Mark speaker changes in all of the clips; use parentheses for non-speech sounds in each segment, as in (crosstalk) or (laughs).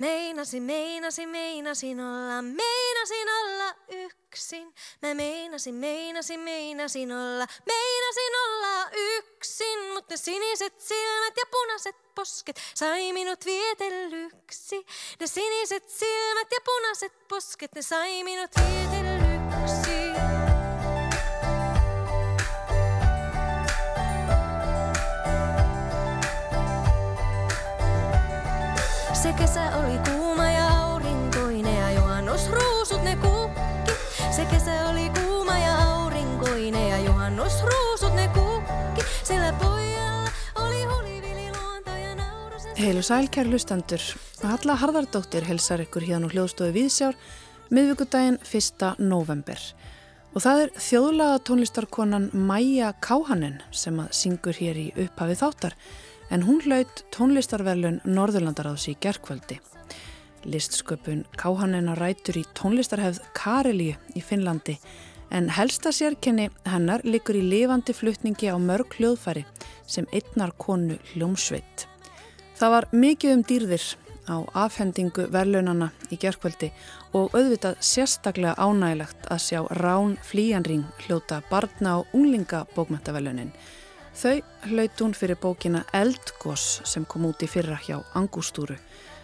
Speaker 1: Meinasi, meinasi, meinasi olla, meinasi olla yksin. Mä meinasi, meinasi, meinasi olla, meinasi olla yksin. Mutta siniset silmät ja punaiset posket sai minut vietellyksi. Ne siniset silmät ja punaiset posket, ne sai minut vietellyksi. Kesä oli kuuma ja aurinkoinen ja juhannusruusut ne kukki. Se kesä oli kuuma ja aurinkoinen ja juhannusruusut ne kukki. Sillä pojalla oli hulivililuonto ja nauru sen...
Speaker 2: Heilu sæl, kæru hlustendur. Halla Harðardóttir helsar ykkur hérna og hljóðstofu Víðsjár miðvíkudaginn 1. november. Og það er þjóðlaga tónlistarkonan Maja Káhanen sem að syngur hér í upphafi þáttar en hún hlaut tónlistarverlun Norðurlandaráðs í gerkvöldi. Listsköpun Káhanen á rætur í tónlistarhefð Karelíu í Finnlandi en helsta sérkenni hennar likur í lifandi flutningi á mörg hljóðfæri sem einnar konu hljómsveit. Það var mikið um dýrðir á afhendingu verlaunana í gerkvöldi og auðvitað sérstaklega ánægilegt að sjá Rán Flíjanring hljóta barna og unglinga bókmæntaverlunin Þau hlaut hún fyrir bókina Eldgoss sem kom út í fyrra hjá Angústúru.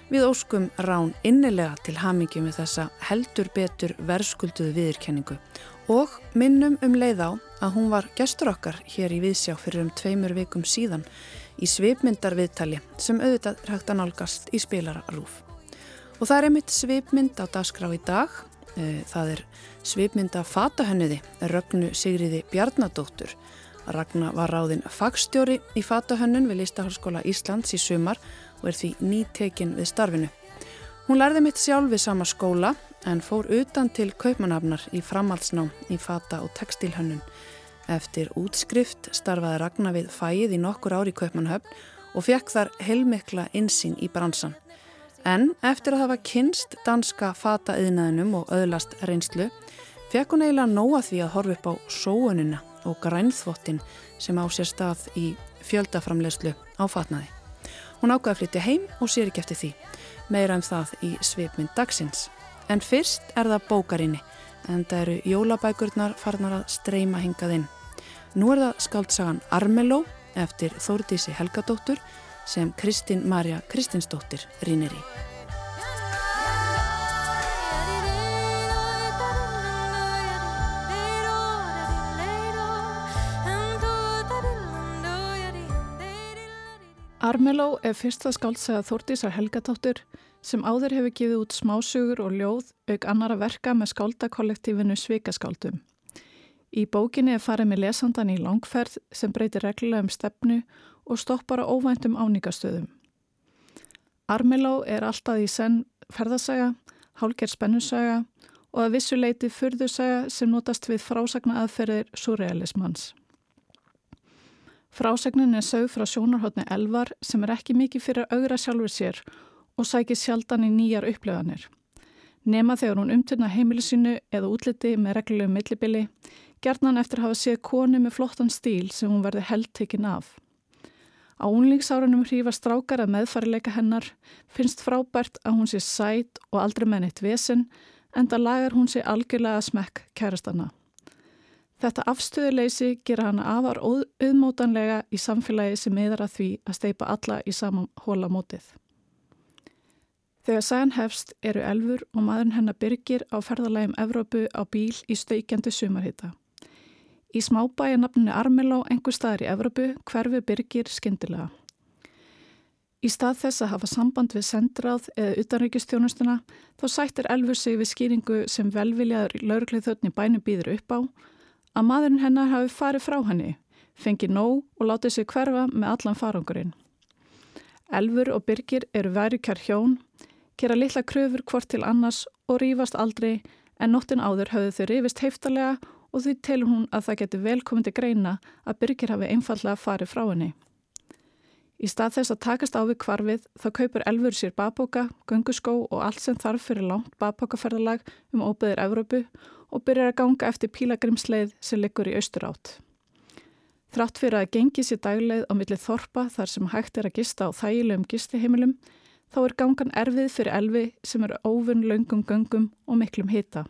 Speaker 2: Við óskum rán innilega til hamingi með þessa heldur betur verðskulduðu viðirkenningu og minnum um leið á að hún var gestur okkar hér í Viðsjá fyrir um tveimur vikum síðan í svipmyndarviðtali sem auðvitað hægt að nálgast í spilararúf. Og það er einmitt svipmynd á dagskrá í dag. Eh, það er svipmynda fatahönniði, Rögnu Sigriði Bjarnadóttur Ragnar var ráðinn fagstjóri í fatahönnun við Listahálskóla Íslands í sumar og er því nýtekinn við starfinu. Hún lærði mitt sjálf við sama skóla en fór utan til kaupmanafnar í framhaldsnám í fata- og textilhönnun. Eftir útskrift starfaði Ragnar við fæið í nokkur ári kaupmanhöfn og fekk þar heilmikla insýn í bransan. En eftir að hafa kynst danska fata-yðnaðinum og öðlast reynslu, fekk hún eiginlega nóa því að horfa upp á sóunina og grænþvottin sem á sér stað í fjöldaframlegslu á fatnaði. Hún ákvaði að flytja heim og sér ekki eftir því, meira um það í svipmynd dagsins. En fyrst er það bókarinni, en það eru jólabækurnar farnar að streyma hingað inn. Nú er það skaldsagan Armeló eftir Þórdísi Helgadóttur sem Kristín Marja Kristinsdóttir rínir í.
Speaker 3: Armeló er fyrsta skáldsæða Þórtísar Helgatóttur sem áður hefur gefið út smásugur og ljóð auk annara verka með skáldakollektífinu Svikaskáldum. Í bókinni er farið með lesandan í langferð sem breytir reglulega um stefnu og stoppar á óvæntum áningastöðum. Armeló er alltaf í senn ferðasaga, hálger spennusaga og að vissuleiti fyrðusaga sem notast við frásagna aðferðir surrealismans. Frásegnin er sög frá sjónarhóttni elvar sem er ekki mikið fyrir augra sjálfur sér og sækir sjaldan í nýjar upplöðanir. Nema þegar hún umturna heimilisinu eða útliti með reglulegu millibili, gerðnan eftir að hafa séð konu með flottan stíl sem hún verði heldtekinn af. Á unlingsárunum hrífa strákar að meðfarileika hennar, finnst frábært að hún sé sætt og aldrei menn eitt vesen, en það lagar hún sé algjörlega smekk kærastanna. Þetta afstöðuleysi gera hana afar auðmótanlega í samfélagi sem meðar að því að steipa alla í saman hóla mótið. Þegar sæðan hefst eru elfur og maðurinn hennar byrgir á ferðalægum Evrópu á bíl í staukjandi sumarhita. Í smábæja nafninu Armeló engur staðar í Evrópu hverfi byrgir skindilega. Í stað þess að hafa samband við sendráð eða utanrykistjónustuna þá sættir elfur sig við skýringu sem velviljaður laurugleið þötni bænum býður upp á að maðurinn hennar hafi farið frá henni, fengið nóg og látið sig hverfa með allan farangurinn. Elfur og Birgir eru værikjar hjón, gera litla kröfur hvort til annars og rýfast aldrei en nóttin áður hafðu þau rýfist heiftalega og því telur hún að það geti velkomandi greina að Birgir hafi einfallega farið frá henni. Í stað þess að takast á við kvarfið þá kaupur Elfur sér babóka, gunguskó og allt sem þarf fyrir langt babókaferðalag um óbyðir Evrópu og byrjar að ganga eftir pílagrimsleið sem liggur í austur átt. Þrátt fyrir að gengi sér dagleið á milli þorpa þar sem hægt er að gista á þægilegum gistiheimilum, þá er gangan erfið fyrir elvi sem eru óvun laungum göngum og miklum hita.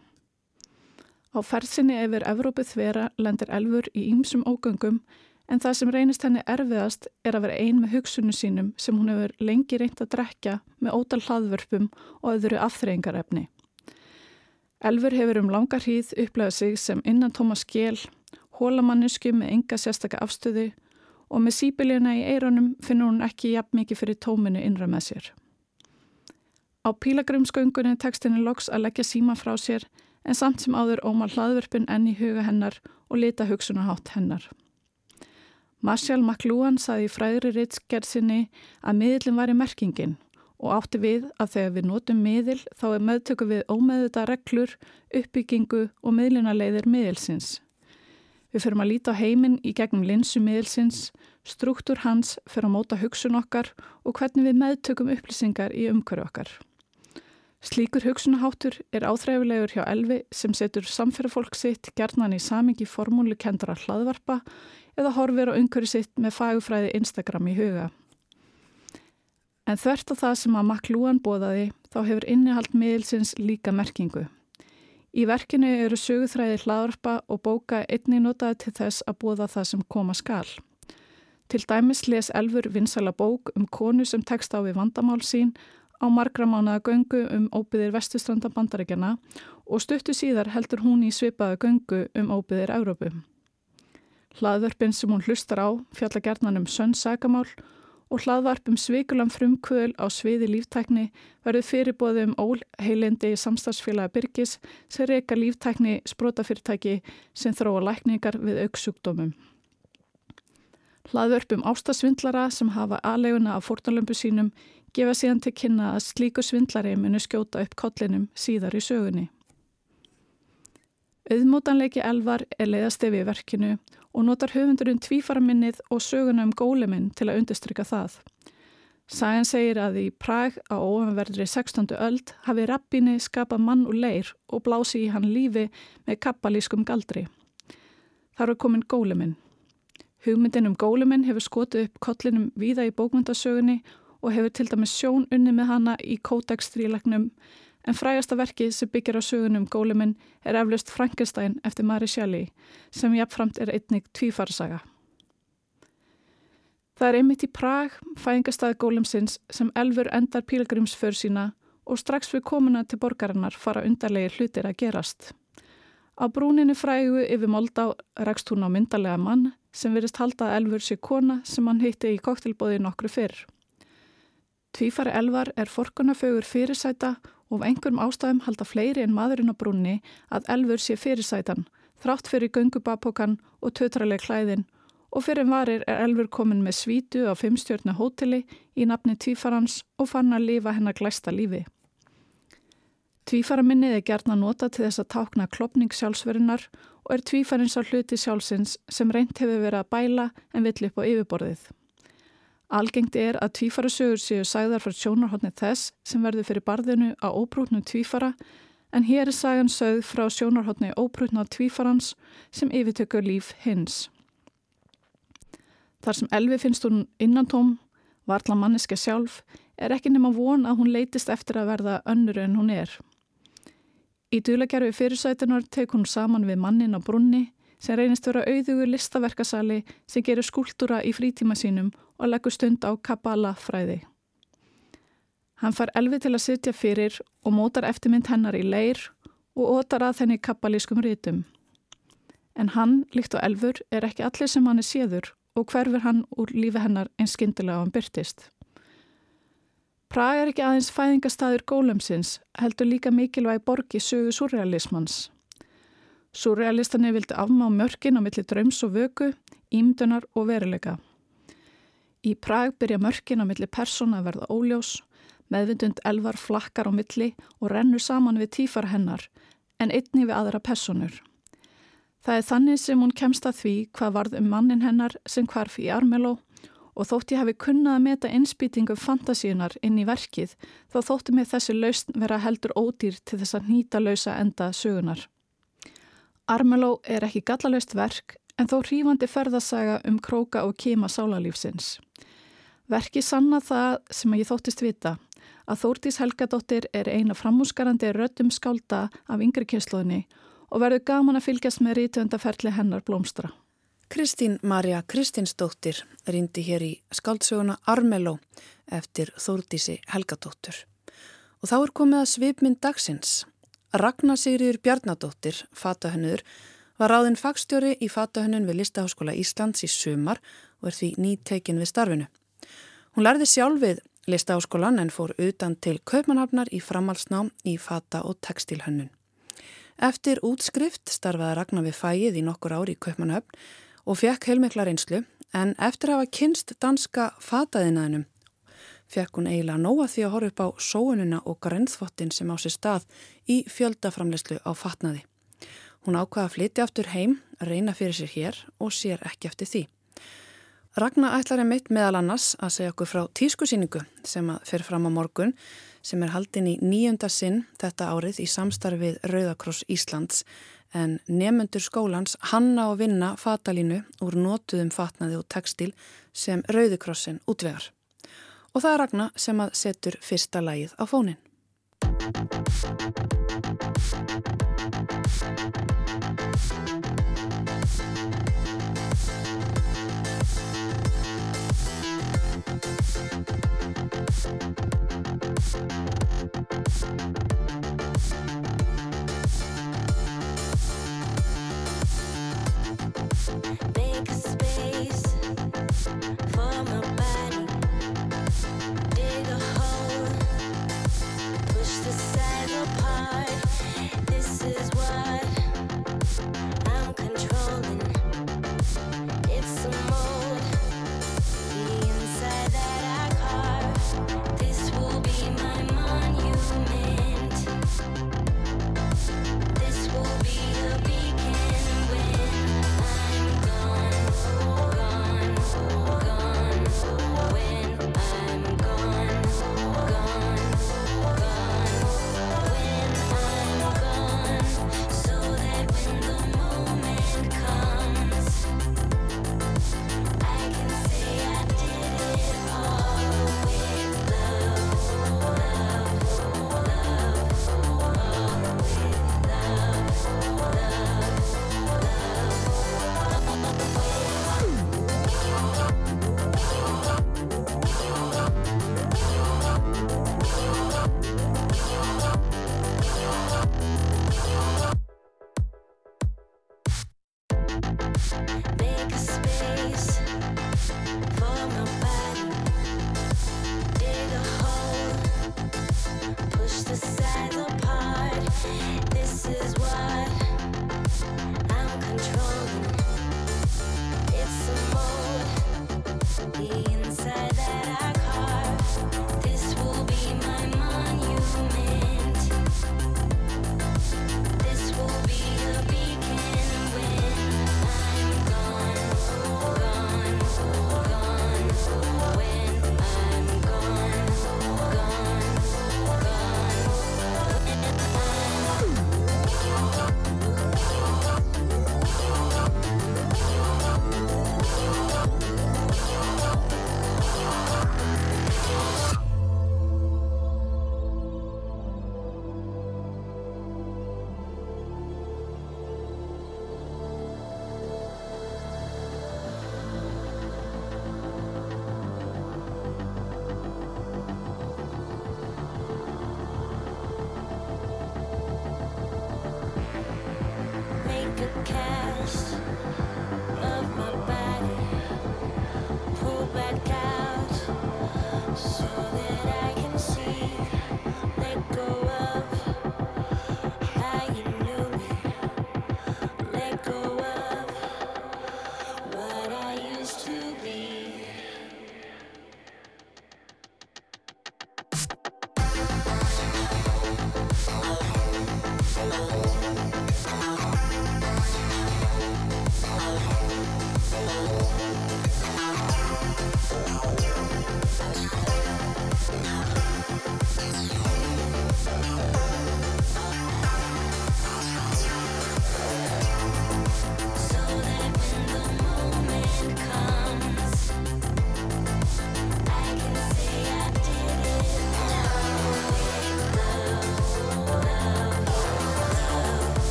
Speaker 3: Á ferðsinni yfir Evrópu þvera lendir elfur í ýmsum ógöngum en það sem reynist henni erfiðast er að vera ein með hugsunum sínum sem hún hefur lengi reynt að drekja með ótal hlaðvörpum og öðru afþreyingarefni. Elfur hefur um langa hríð upplegað sig sem innan tóma skél, hólamannisku með enga sérstaka afstöðu og með sípiljuna í eironum finnur hún ekki jafn mikið fyrir tóminu innra með sér. Á pílagrumsköngunni tekst henni loks að leggja síma frá sér en samt sem áður óma hlaðverfin enn í huga hennar og lita hugsunahátt hennar. Marshall McLuhan saði í fræðri rittgerðsinni að miðlinn var í merkingin og átti við að þegar við notum miðil þá er meðtöku við ómeðuta reglur, uppbyggingu og miðlunarleiðir miðilsins. Við fyrum að líta á heiminn í gegnum linsu miðilsins, struktúr hans fyrir að móta hugsun okkar og hvernig við meðtökum upplýsingar í umhverju okkar. Slíkur hugsunaháttur er áþreifilegur hjá elvi sem setur samferðarfólk sitt gerðnan í samingi formúli kendara hlaðvarpa eða horfir á umhverju sitt með fagufræði Instagram í huga. En þvert á það sem að Maklúan bóðaði þá hefur innihald miðilsins líka merkingu. Í verkinu eru söguþræði hlaðarpa og bóka einni notaði til þess að búða það sem koma skal. Til dæmis les Elfur vinsala bók um konu sem tekst á við vandamál sín á margra mánuða göngu um óbyðir vestustranda bandaríkjana og stuttu síðar heldur hún í svipaða göngu um óbyðir Európu. Hlaðvörpin sem hún hlustar á fjalla gerðnan um sönn sagamál og hlaðvarpum svikulam frumkvöl á sviði líftækni verður fyrirbóðum óheilindi samstagsfélagi Byrgis sem reyka líftækni sprótafyrirtæki sem þróa lækningar við auksjúkdómum. Hlaðvörpum ástasvindlara sem hafa aðleguna af fórtalömpu sínum gefa síðan til kynna að slíku svindlari munu skjóta upp kollinum síðar í sögunni. Auðmótanleiki elvar er leiðastefi í verkinu og notar höfundurinn tvífaraminnið og söguna um góleminn til að undistrykka það. Sæjan segir að í Prag á ofanverðri 16. öld hafi rappinni skapað mann og leir og blási í hann lífi með kappalískum galdri. Þar var komin góleminn. Hugmyndin um góleminn hefur skotið upp kollinum víða í bókmyndasögunni og hefur til dæmis sjón unni með hana í kódagstrílagnum en frægasta verki sem byggir á sögunum góleminn er eflaust Frankenstein eftir Mary Shelley sem jafnframt er einnig tvífarsaga. Það er einmitt í Prag, fæðingastæði gólemsins, sem elfur endar pílgrimsför sína og strax við komuna til borgarinnar fara undarlegir hlutir að gerast. Á brúninu frægu yfir Moldá rekst hún á myndarlega mann sem verist halda að elfur sé kona sem hann hitti í koktelbóði nokkru fyrr. Tvífari elvar er forkunafögur fyrirsæta og af einhverjum ástæðum halda fleiri en maðurinn á brúnni að elfur sé fyrirsætan, þrátt fyrir göngubapókan og tötraleg klæðin og fyrir varir er elfur komin með svítu á fimmstjörnu hóteli í nafni Tvífarans og fann að lifa hennar glæsta lífi. Tvífaraminnið er gert að nota til þess að tákna klopning sjálfsverunar og er tvífarins á hluti sjálfsins sem reynt hefur verið að bæla en vill upp á yfirborðið. Algengt er að tvífarasögur séu sæðar frá sjónarhóttni þess sem verður fyrir barðinu á óbrútnum tvífara en hér er sagan sögð frá sjónarhóttni óbrútna tvífarans sem yfirtökur líf hins. Þar sem Elvi finnst hún innantóm, varla manneska sjálf, er ekki nema von að hún leytist eftir að verða önnur en hún er. Í dulagerfi fyrirsætunar tek hún saman við mannin á brunni sem reynist vera auðugur listaverkasali sem gerur skúltúra í frítíma sínum og leggur stund á kabbala fræði. Hann far elvi til að sitja fyrir og mótar eftirmynd hennar í leir og ótar að þenni kabbalískum rítum. En hann, líkt og elfur, er ekki allir sem hann er séður og hverfur hann úr lífi hennar eins skindilega á hann byrtist. Praga er ekki aðeins fæðingastadur gólemsins, heldur líka mikilvæg borgi sögu surrealismans. Surrealistani vildi afmá mörkin á milli draums og vöku, ímdunar og veruleika. Í Prag byrja mörkin á milli persóna að verða óljós, meðvindund elvar flakkar á milli og rennur saman við tífar hennar, en einni við aðra personur. Það er þannig sem hún kemst að því hvað varð um mannin hennar sem hvarf í Armeló og þótt ég hafi kunnað að meta innspýtingum fantasíunar inn í verkið þá þóttu mig þessi lausn vera heldur ódýr til þess að nýta lausa enda sögunar. Armeló er ekki gallalöst verk en þó hrífandi ferðasaga um króka og kema sálarlífsins. Verki sanna það sem ég þóttist vita að Þórtís Helgadóttir er eina framhúsgarandi röddum skálda af yngri kynsluðinni og verður gaman að fylgjast með rítuöndaferli hennar blómstra.
Speaker 4: Kristín Marja Kristinsdóttir rýndi hér í skáldsöguna Armeló eftir Þórdísi Helgadóttur. Og þá er komið að svipmynd dagsins. Ragnar Sigriður Bjarnadóttir, fatahönnur, var ráðinn fagstjóri í fatahönnun við Listaháskóla Íslands í sumar og er því nýtekin við starfinu. Hún lærði sjálf við Listaháskólan en fór utan til Kaupmannhafnar í framhalsnám í fata- og textilhönnun. Eftir útskrift starfaði Ragnar við fæið í nokkur ári í Kaupmannhafn og fekk heilmikla reynslu en eftir að hafa kynst danska fataðinaðinum fekk hún eiginlega nóa því að horfa upp á sóununa og grænþvottin sem á sér stað í fjöldaframlegslu á fatnaði. Hún ákvaða að flytja aftur heim, reyna fyrir sér hér og sér ekki eftir því. Ragnar ætlar er mitt meðal annars að segja okkur frá tískusýningu sem að fer fram á morgun sem er haldin í nýjunda sinn þetta árið í samstarfið Rauðakross Íslands en nefnendur skólans hanna og vinna fatalínu úr nótuðum fatnaði og textil sem Rauðikrossin útvegar. Og það er Ragnar sem að setur fyrsta lægið á fónin. Música Thank you.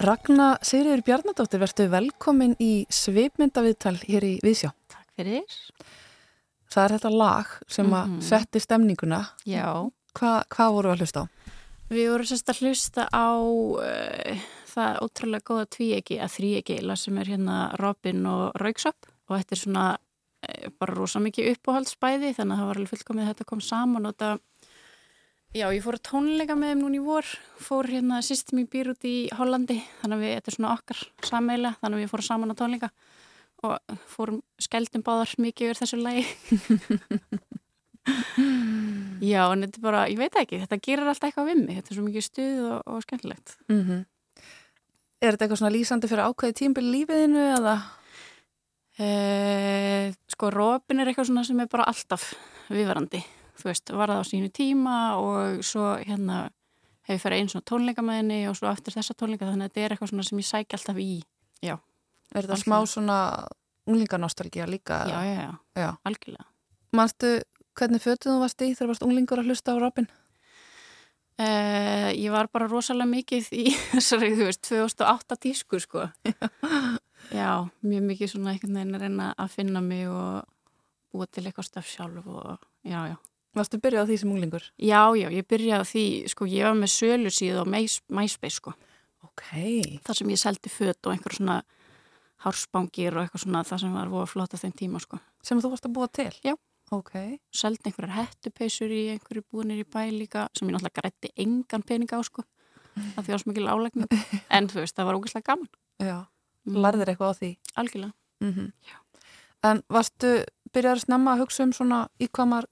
Speaker 2: Ragnar Sigriður Bjarnadóttir, verðstu velkomin í svipmyndaviðtal hér í Vísjá.
Speaker 5: Takk fyrir.
Speaker 2: Það er þetta lag sem að
Speaker 5: Mhm.
Speaker 2: setti stemninguna.
Speaker 5: Já.
Speaker 2: Hva, hvað voru að hlusta á?
Speaker 5: Við vorum sérst að hlusta á uh, það ótrúlega góða tvíegi að þríegi eila sem er hérna Robin og Rauksopp og þetta er svona uh, bara rosa mikið uppáhaldsbæði þannig að það var alveg fullkomið að þetta kom saman og þetta Já, ég fór að tónleika með þeim núna í vor, fór hérna sýstum í býr út í Hollandi, þannig að við, þetta er svona okkar sameila, þannig að við fórum saman á tónleika og fórum skældum báðar mikið yfir þessu lagi. (laughs) Já, en þetta er bara, ég veit ekki, þetta gerir alltaf eitthvað við mig, þetta er svo mikið stuð og, og skemmtilegt.
Speaker 2: Mm -hmm. Er þetta eitthvað svona lýsandi fyrir ákveði tímbil lífiðinu eða?
Speaker 5: E, sko, Robin er eitthvað svona sem er bara alltaf viðvarandi, þú veist, var það á sínu tíma og svo hérna hef ég ferið einn svona tónleika með henni og svo eftir þessa tónleika, þannig að þetta er eitthvað svona sem ég sæk alltaf í. Já,
Speaker 2: Er þetta smá svona unglingarnostalgía líka?
Speaker 5: já, já, já,
Speaker 2: já.
Speaker 5: algjörlega.
Speaker 2: Manstu hvernig fötuð þú varst í þegar varst unglingur að hlusta á Robin?
Speaker 5: Uh, ég var bara rosalega mikið í (laughs) þessari, þú veist, 2008 tísku, sko. (laughs) Já, mjög mikið svona einhvern veginn að reyna að finna mig og búa til eitthvað staf sjálf og já, já.
Speaker 2: Varstu byrjað á því sem unglingur?
Speaker 5: Já, já, ég byrjaði á því, sko, ég var með sölu síðu á Mys- MySpace, sko.
Speaker 2: Ok.
Speaker 5: þar sem ég seldi föt og einhver svona hárspangir og eitthvað svona það sem var voða flott á þeim tíma sko.
Speaker 2: Sem þú varst að búa til?
Speaker 5: Já.
Speaker 2: Ok.
Speaker 5: Seldi einhverjar hettupeysur í einhverju búinir í bæ líka sem ég náttúrulega grætti engan pening á sko. Það svo mikil álegning. (laughs) En þú veist, það var ógeðslega gaman.
Speaker 2: Já.
Speaker 5: Mm.
Speaker 2: Lærðir eitthvað á því?
Speaker 5: Algjörlega.
Speaker 2: Mm En varstu byrjar að snemma að hugsa um svona í hvað maður,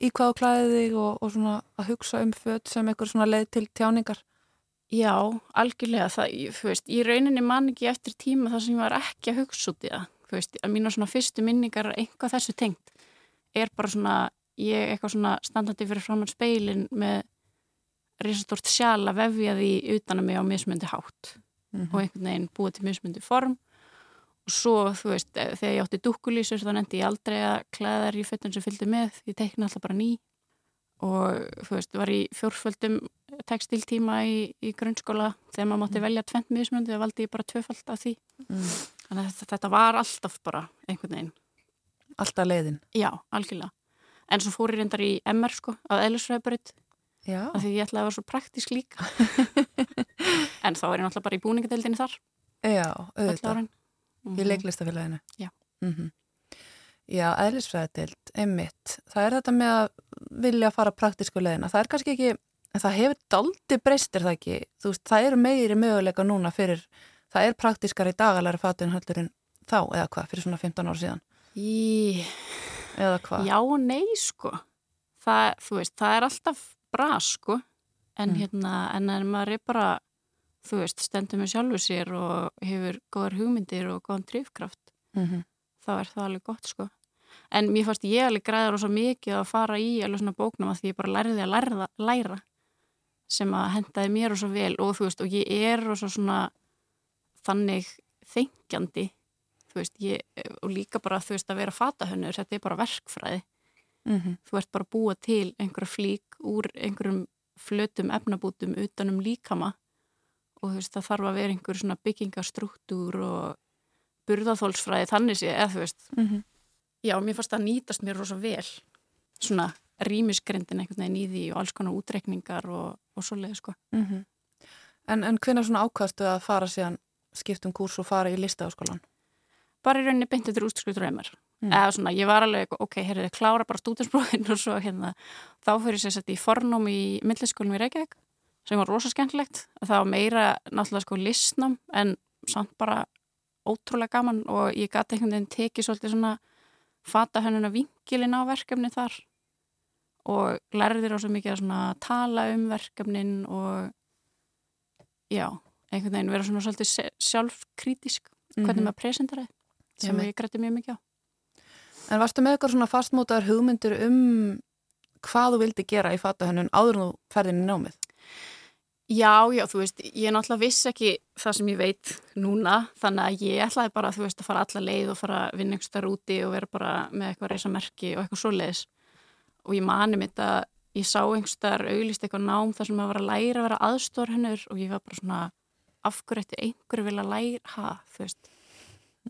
Speaker 2: í hvað þú klæði þig og, og svona að hugsa um föt sem einhver svona leið til tjáningar?
Speaker 5: Já, algjörlega. Það, ég- þú veist, í rauninni man ekki eftir tíma þar sem ég var ekki að hugsa út í það. Þú veist, að mínu svona fyrstu minningar einhvað þessu tengt er bara svona, ég eitthvað svona standandi fyrir framann speilin með risastort sjal að vefja því utan að mig á mismundi hátt
Speaker 2: Mm
Speaker 5: og einhvern veginn búið til mismundi form og svo, þú veist, eh, þegar ég átti dúkkulísur þá nefndi ég aldrei að klæða þær í fötun sem fylgdi með, ég teikna alltaf bara ný. Og þú veist, var í fjórföldum textiltíma í, í grunnskóla þegar maður mátti velja tvent mismundi þá valdi ég bara tvöfald af því.
Speaker 2: Mm.
Speaker 5: þannig að þetta, var alltaf bara einhvern veginn,
Speaker 2: Alltaf leiðin.
Speaker 5: já, algjörlega. En svo fór ég reyndar í MR sko, að eðlisfræðbreyt
Speaker 2: Já.
Speaker 5: af því ég ætlaði að vera svo praktísk líka. (laughs) En þá er ég náttúrulega bara í búningadeildinni þar.
Speaker 2: Já, auðvitað.
Speaker 5: Árin
Speaker 2: Í leiklistafélaginu.
Speaker 5: Já.
Speaker 2: Mm Já, eðlisfræðild, einmitt. Það er þetta með að vilja fara praktísku leiðina. Það er kannski ekki, en það hefur daldi breystir það ekki. Þú veist, það eru meiri möguleika núna fyrir, það er praktískar í dagalæri fatun höllurinn þá, eða hvað, fyrir svona 15 ára síðan.
Speaker 5: Í,
Speaker 2: Eða hvað?
Speaker 5: já og nei sko það, þú veist, það er alltaf bra sko en
Speaker 2: Mm.
Speaker 5: hérna, en en maður er bara þú veist, stendur með sjálfu sér og hefur góðar hugmyndir og góðan drifkraft
Speaker 2: Mm
Speaker 5: þá er það alveg gott sko. En mér fannst ég alveg græða rosa mikið að fara í alveg svona bóknum að því ég bara lærði að læra, læra sem að hendaði mér rosa vel og þú veist, og ég er rosa svona þannig þengjandi þú veist, ég, og líka bara þú veist að vera fatahönnur, þetta er bara verkfræði.
Speaker 2: -hmm.
Speaker 5: þú ert bara búa til einhverja flík úr einhverjum flötum efnabútum utanum líkama og þú veist það þarf að vera einhver svona byggingastruktúr og burðaþólsfræði þannig sé, eða þú veist
Speaker 2: Mm -hmm.
Speaker 5: já, mér fannst það nýtast mér rosa vel svona rýmisgrindin einhvern veginn í því og alls konar útreikningar og, og svoleiði sko
Speaker 2: Mhm. En, en hvenær svona ákvaðstu að fara síðan skiptum kúrs og fara í listaháskólan?
Speaker 5: bara í rauninni beinti til útskrift draumar
Speaker 2: Mm.
Speaker 5: eða svona, ég var alveg, ok, heyrðu, klára bara stúdinsprófin (laughs) og svo hérna þá fyrir sér sett í fornum í milliskólum í Reykjavík sem var rosa skemmtilegt það var meira náttúrulega sko listnám en samt bara ótrúlega gaman og ég gæti einhvern veginn tekið svolítið svona fata hönnuna vinkilin á verkefni þar og lærðir á svo mikið að svona tala um verkefnin og já, einhvern veginn vera svona svolítið sjálfkrítisk hvernig maður presentaraði sem
Speaker 2: Einmitt.
Speaker 5: ég grætti mjög mikið á.
Speaker 2: En varstu með eitthvað svona fastmótaðar hugmyndir um hvað þú vildi gera í fatahönnun áður en þú ferðin í námið?
Speaker 5: Já, já, þú veist, ég náttúrulega vissi ekki það sem ég veit núna, þannig að ég ætlaði bara, þú veist, að fara alla leið og fara að vinna einhver starf úti og vera bara með eitthvað reysa merki og eitthvað svoleiðis. Og ég mani mitt að ég sá einhver starf auglist eitthvað nám þar sem maður var að læra að vera aðstorhennur og ég var bara svona, af hverju ætti einhverju vilja læra, ha, þú veist?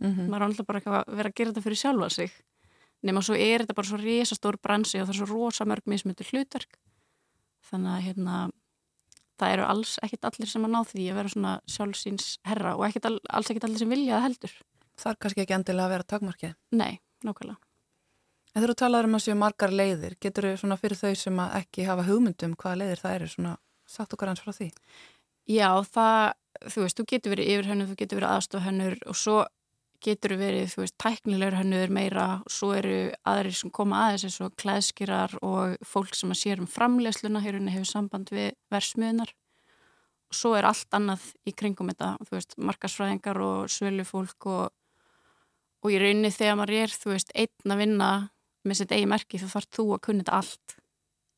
Speaker 2: Mm
Speaker 5: maður er alltaf bara eitthvað að vera að gera þetta fyrir sjálfa sig. Nema svo er þetta bara svo risastór bransi og það að eru alls ekkit allir sem að ná því að vera svona sjálfsýns herra og ekkit, all- alls ekkit allir sem vilja það heldur
Speaker 2: Það er kannski ekki endilega að vera takmarkið.
Speaker 5: nei, nákvæmlega
Speaker 2: En þú talaður um að séu margar leiðir, getur þau svona fyrir þau sem að ekki hafa hugmyndum hvaða leiðir það eru svona, sagt okkar hans frá því?
Speaker 5: Já, það, þú veist, þú getur verið yfirhönnur, þú getur verið aðstofhönnur og svo getur verið, þú veist, tæknilegur hönnur meira svo eru aðrir sem koma aðeins eins og klæðskirar og fólk sem að sér um framlegsluna, hérunni hefur samband við versmiðunar og svo er allt annað í kringum þetta, þú veist, markasfræðingar og sölufólk og, og í rauninni þegar maður er, þú veist, einn að vinna með sitt eigi merki þá þarf þú að kunna þetta allt.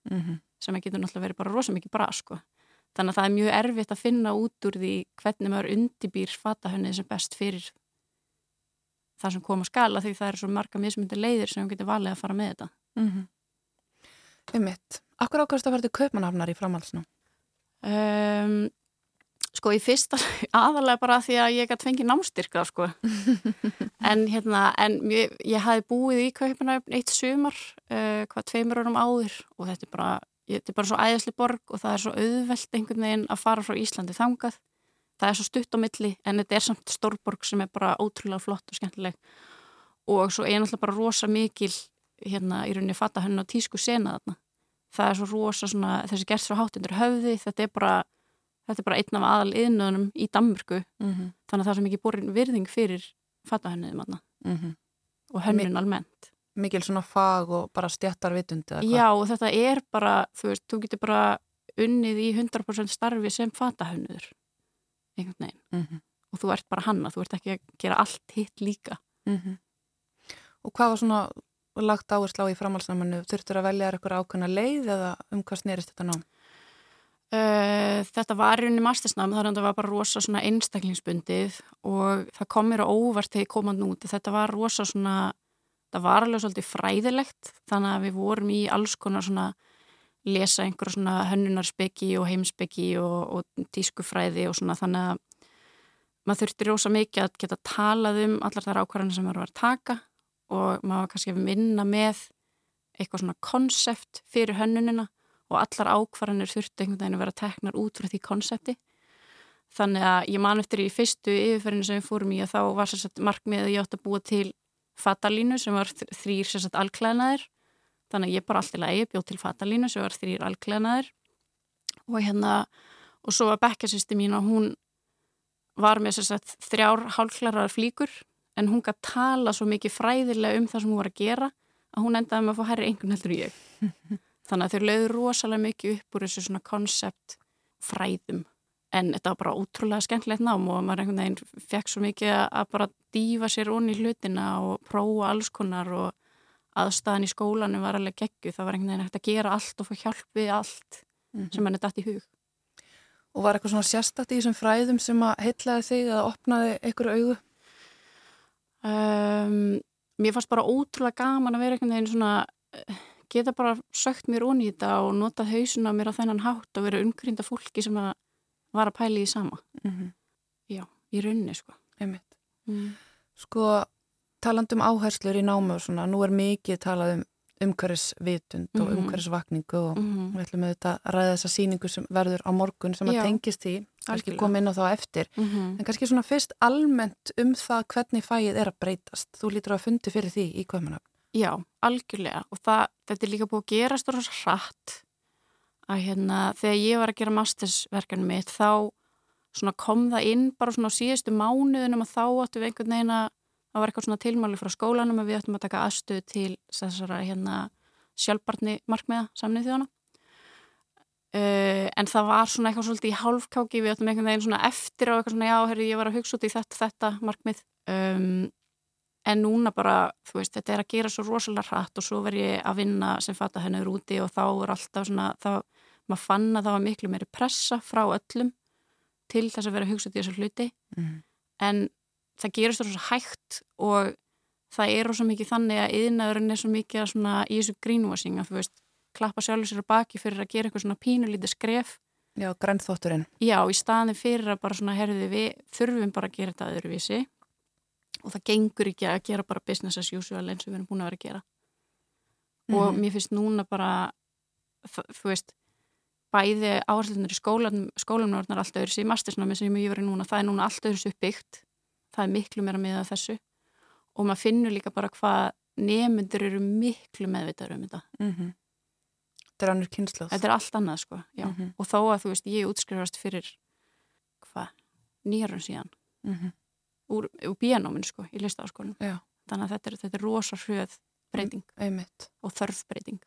Speaker 2: Mm
Speaker 5: sem að getur náttúrulega verið bara rosa mikið bra sko. Þannig að það er mjög erfitt að finna út úr því hvernig maður undibýr fatahönnið sem best fyrir það sem kom að skala því það eru svo marga mismundi leiðir sem við getum valið að fara með þetta.
Speaker 2: -hmm. Einmitt. Akkur ákvæmst að verði kaupmanafnar í framhaldsnum?
Speaker 5: Um, sko í fyrsta (laughs) aðalega bara því að ég gæti fengið námstyrka sko. (laughs) en hérna en ég, ég hafi búið í Kaupanöfn eitt sumar uh, hvað tveimur árum áður og þetta er bara þetta er bara svo æðisli borg og það er svo auðvelt einhvern veginn að fara frá Íslandi þangað það er svo stutt á milli en þetta er samt stórborg sem er bara ótrúlega flott og skemmtileg og svo er náttúrulega bara rosa mikil hérna í rauninni fatta henni á tísku sena þarna það er svo rosa svona þessi gert svo hátundur höfði þetta er bara þetta er bara einn af aðal yðnöðunum í Danmörku
Speaker 2: Mm -hmm.
Speaker 5: þannig að það er svo mikið borin virðing fyrir fattahönniðum aðna og hönnun almennt.
Speaker 2: Mikil svona fag og bara stjættar vitundi eða hvað?
Speaker 5: Já og þetta er bara, þú veist, þú getur bara unnið í 100% starfi sem fatahönniður einhvern veginn
Speaker 2: Mm -hmm.
Speaker 5: og þú ert bara hanna, þú ert ekki að gera allt hitt líka.
Speaker 2: Og hvað var svona lagt áherslu á í framhaldsnámanu? Þurftur að velja eitthvað ákveðna leið eða um hvað snerist þetta nám?
Speaker 5: Uh, þetta var í rauninni mastersnám þannig að þetta var bara rosa svona einstaklingsbundið og það kom mér á óvart þegar ég kom að núti, þetta var rosa svona það var alveg svolítið fræðilegt þannig að við vorum í alls konar svona lesa einhverja svona hönnunarspeki og heimspeki og, og tískufræði og svona þannig að maður þurfti rosa mikið að geta talað um allar þar ákvarðanir sem maður var að taka og maður var kannski að vinna með eitthvað svona konsept fyrir hönnunina og allar ákvarðanir þurfti einhvern veginn að vera teknar út frá því konsepti. Þannig að ég man eftir í fyrstu yfirferðinu sem við fórum í að þá var sérsagt markmið að ég átt að búa til fatalínu sem var þrýr sérsagt alklæðnaðir. Þannig að ég bara allt í lagi bjóð til fatalínu sem var þrýr alklæðnaðir og hérna og svo var bekkjasýsti mín og hún var með sérsagt þrjár hálklarar flíkur en hún gæti tala svo mikið fræðilega um það sem hún var að gera að hún endaði með að fá herri einhvern heldur ég. (laughs) Þannig að þau lögðu rosalega mikið upp úr þessu svona konsept fræðum. En þetta var bara ótrúlega skemmtilegt nám og maður einhvern veginn fekk svo mikið að bara dýfa sér onni í hlutina og prófa alls konar og aðstæðan í skólanum var alveg geggu. Það var einhvern veginn hægt að gera allt og få hjálp við allt sem mann er dætt í hug.
Speaker 2: Og var eitthvað svona sérstakt í þessum fræðum sem að heitlaði þig eða opnaði einhverju augu?
Speaker 5: Um, mér fannst bara ótrúlega gaman að vera einhvern veginn svona geta bara sögt mér onni í þetta og nota hausuna mér á þennan hátt og vera umgrinda fólki sem að var að pæli í sama.
Speaker 2: Mm -hmm.
Speaker 5: Já, í rauninni sko.
Speaker 2: Einmitt.
Speaker 5: Mm.
Speaker 2: Sko, taland um áherslur í námi og svona, nú er mikið talað um umhverfisvitund og
Speaker 5: Mhm.
Speaker 2: umhverfisvakningu og
Speaker 5: Mm
Speaker 2: við ætlum auðvitað að ræða þessa síningu sem verður á morgun sem að
Speaker 5: Já,
Speaker 2: tengist því, kannski koma inn á þá eftir.
Speaker 5: -hmm.
Speaker 2: En kannski svona fyrst almennt um það hvernig fæið er að breytast. Þú lítur að fundi fyrir því í Kaupanöfn.
Speaker 5: Já, algjörlega og það, þetta er líka búið að gerast rosa hratt að hérna þegar ég var að gera mastersverkanu mitt þá svona kom það inn bara svona á síðustu mánuðunum að þá áttu við einhvern veginn að það var eitthvað svona tilmáli frá skólanum að við áttum að taka aðstöðu til þessara hérna sjálfbarni markmiða samnið þjóðana uh, en það var svona eitthvað svolítið í hálfkáki við áttum einhvern veginn svona eftir og eitthvað svona já, herri, ég var að hugsa út í þetta, þetta markmið. Um, en núna bara, þú veist, þetta er að gera svo rosalega hratt og svo verð ég að vinna sem fata hennur úti og þá er alltaf svona, þá, maður fann að það var miklu meiri pressa frá öllum til þess að vera hugsa út í þessu hluti.
Speaker 2: Mm.
Speaker 5: en það gerist svo hægt og það er svo mikið þannig að yðnaðurinn er svo mikið svona í þessu greenwashing að þú veist, klappa sjálfur sér á baki fyrir að gera eitthvað svona pínulítið skref
Speaker 2: Já, grænþótturinn.
Speaker 5: Já, í staðin fyrir að bara svona, herði við þurfum bara að gera þetta öðruvísi og það gengur ekki að gera bara business as usual eins og við erum búin að vera að gera. Mm. Og
Speaker 2: Mhm.
Speaker 5: mér finnst núna bara, þú veist, bæði áherslunar í skólan, skólanum er allt öðru sér, mastersnámi sem ég verið núna, það er núna allt öðru uppbyggt, það er miklu meira með þessu og maður finnur líka bara hvað nemyndur eru miklu meðvitaður um þetta.
Speaker 2: Mm Þetta er annur kynsluð.
Speaker 5: Þetta er allt annað sko, já.
Speaker 2: Mhm.
Speaker 5: Og þó að þú veist, ég útskrifast fyrir, hvað, nýjarun síðan,
Speaker 2: Mm -hmm.
Speaker 5: úr, úr bíanóminu sko, í listafaskólinu. Þannig að þetta er, þetta er rosa hrjöð breyting
Speaker 2: einmitt.
Speaker 5: og þörf breyting.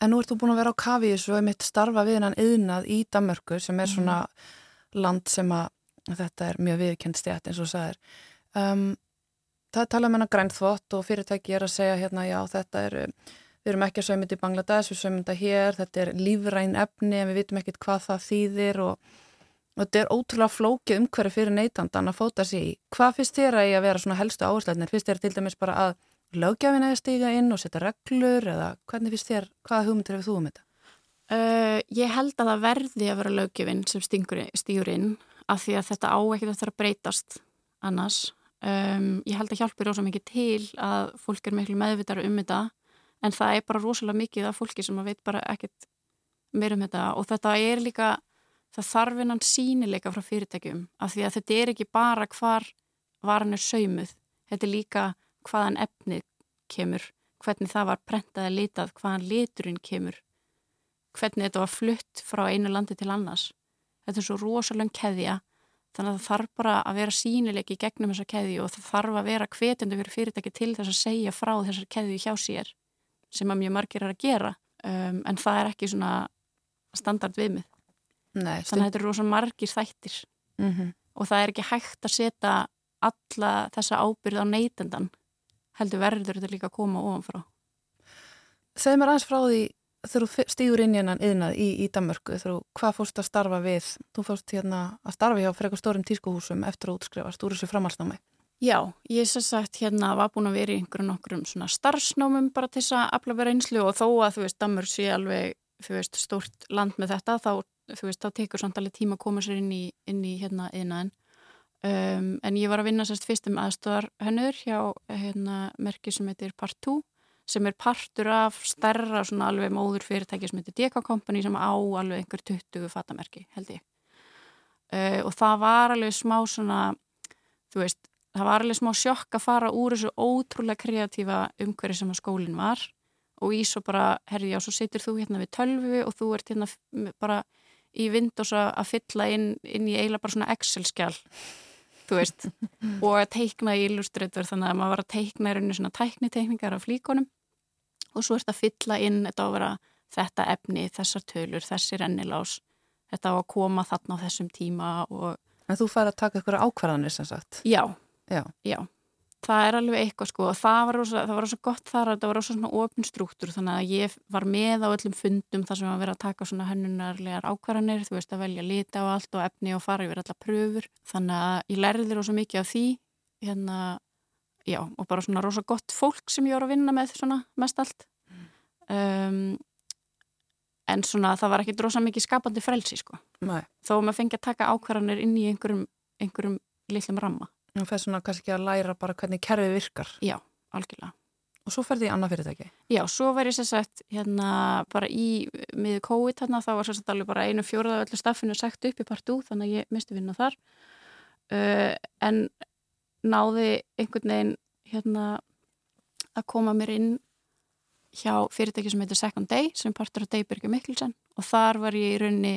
Speaker 2: En nú ert þú búin að vera á þessu og einmitt starfa við hennan yðnað í Danmörku sem er svona land sem að þetta er mjög viðkend stjætt eins og er. Um, það er talað um hennar grænþvott og fyrirtæki er að segja hérna já þetta er, við erum ekki að sögum þetta í Bangladesh, við sögum þetta hér, þetta er lífræn efni en við vitum ekkit hvað það þýðir og, og þetta er ótrúlega flókið umhverju fyrir neytandan að fóta sig í. Hvað finnst þér að ég að vera svona helstu áhersleitnir? Finnst þér til dæmis bara að lögjafin eða stíga inn og setja reglur eða hvernig finnst þér, hvaða hugmyndir hefur þú um þetta?
Speaker 5: Uh, ég held að það verði að vera löggjöfin sem stígur inn af því að þetta á ekkert eftir að breytast annars. Um, ég held að hjálpi rosa mikið til að fólk er miklu meðvitað um þetta en það er bara rosalega mikið af fólki sem að veit bara ekkert meira um þetta og þetta er líka, það þarf innan sínileika frá fyrirtækjum af því að þetta er ekki bara hvar varan er saumuð, þetta er líka hvaðan efnið kemur, hvernig það var prentað að litað, hvaðan liturinn kemur hvernig þetta var flutt frá einu landi til annars. Þetta er svo rosalega keðja þannig að það þarf bara að vera sínileiki gegnum þessa keðju og það þarf að vera hvetjandi fyrir fyrirtæki til þess að segja frá þessar keðju hjá sér sem að mjög margir er að gera um, en það er ekki svona standard viðmið.
Speaker 2: Nei,
Speaker 5: Þannig að þetta er rosalega margir þættir
Speaker 2: mm -hmm.
Speaker 5: og það er ekki hægt að setja alla þessa ábyrð á neytendan heldur verður þetta líka að koma ofanfrá.
Speaker 2: Segð mér aðeins frá því þegar þú stígur inn í hennan yðnað í, í Danmörku, þegar þú, hvað fórst að starfa við? Þú fórst hérna að starfa hjá frekar stórum tískuhúsum eftir að útskrifast úr þessu framhalsnámi.
Speaker 5: Já, ég sér sagt hérna var búin að vera í einhverjum nokkrum svona starfsnámum bara til þess að afla vera einslu og þó að þú veist, Danmörk sé alveg þú veist, stórt land með þetta þá, þú veist, þá tekur samt alveg tíma að koma sér inn í, inn í hérna yðnaðin um, en ég var að vinna sérst fyrst um aðstöðar hennur hjá hérna merki sem heitir Part 2 sem er partur af stærra svona alveg móður fyrirtæki sem heitir DK Company sem á alveg einhver 20 fatamerki held ég. Uh, og það var alveg smá svona þú veist, það var alveg smá sjokk að fara úr þessu ótrúlega kreatífa umhverju sem að skólinn var. Og í svo bara, herri já, svo situr þú hérna við tölvu og þú ert hérna bara í Windows að fylla inn, inn í eiginlega bara svona Excel-skjál þú veist, (laughs) og að teikna í Illustrator þannig að maður var að teikna í rauninu svona tækniteikningar af flíkonum og svo ert að fylla inn þetta á að vera þetta efni, þessar tölur, þessi rennilás þetta á að koma þarna á þessum tíma og
Speaker 2: En þú fær að taka ykkur ákvarðanir sem sagt.
Speaker 5: já,
Speaker 2: Já.
Speaker 5: já það er alveg eitthvað sko og það var rosa, það var rosa gott þar að það var rosa svona opin struktúr þannig að ég var með á öllum fundum þar sem að vera að taka svona hönnunarlegar ákvarðanir þú veist að velja lita og allt og efni og fara yfir alla pröfur þannig að ég lærði rosa mikið af því hérna, já og bara svona rosa gott fólk sem ég var að vinna með svona mest allt um, en svona það var ekki rosa mikið skapandi frelsi sko
Speaker 2: Nei.
Speaker 5: þó að maður fengi að taka ákvarðanir inn í einhverjum, einhverjum litlum ramma
Speaker 2: Þú fær svona kannski að læra bara hvernig kerfið virkar.
Speaker 5: Já, algjörlega.
Speaker 2: Og svo ferði í annað fyrirtæki.
Speaker 5: Já, svo var ég sér sagt hérna bara í miður COVID hérna þá var sér sagt alveg bara einu fjóraða öllu staffinu sagt upp í partú þannig að ég misti vinna þar uh, en náði einhvern veginn hérna að koma mér inn hjá fyrirtæki sem heitir Second Day sem partur af Daybyrgju Mikkelsen og þar var ég í rauninni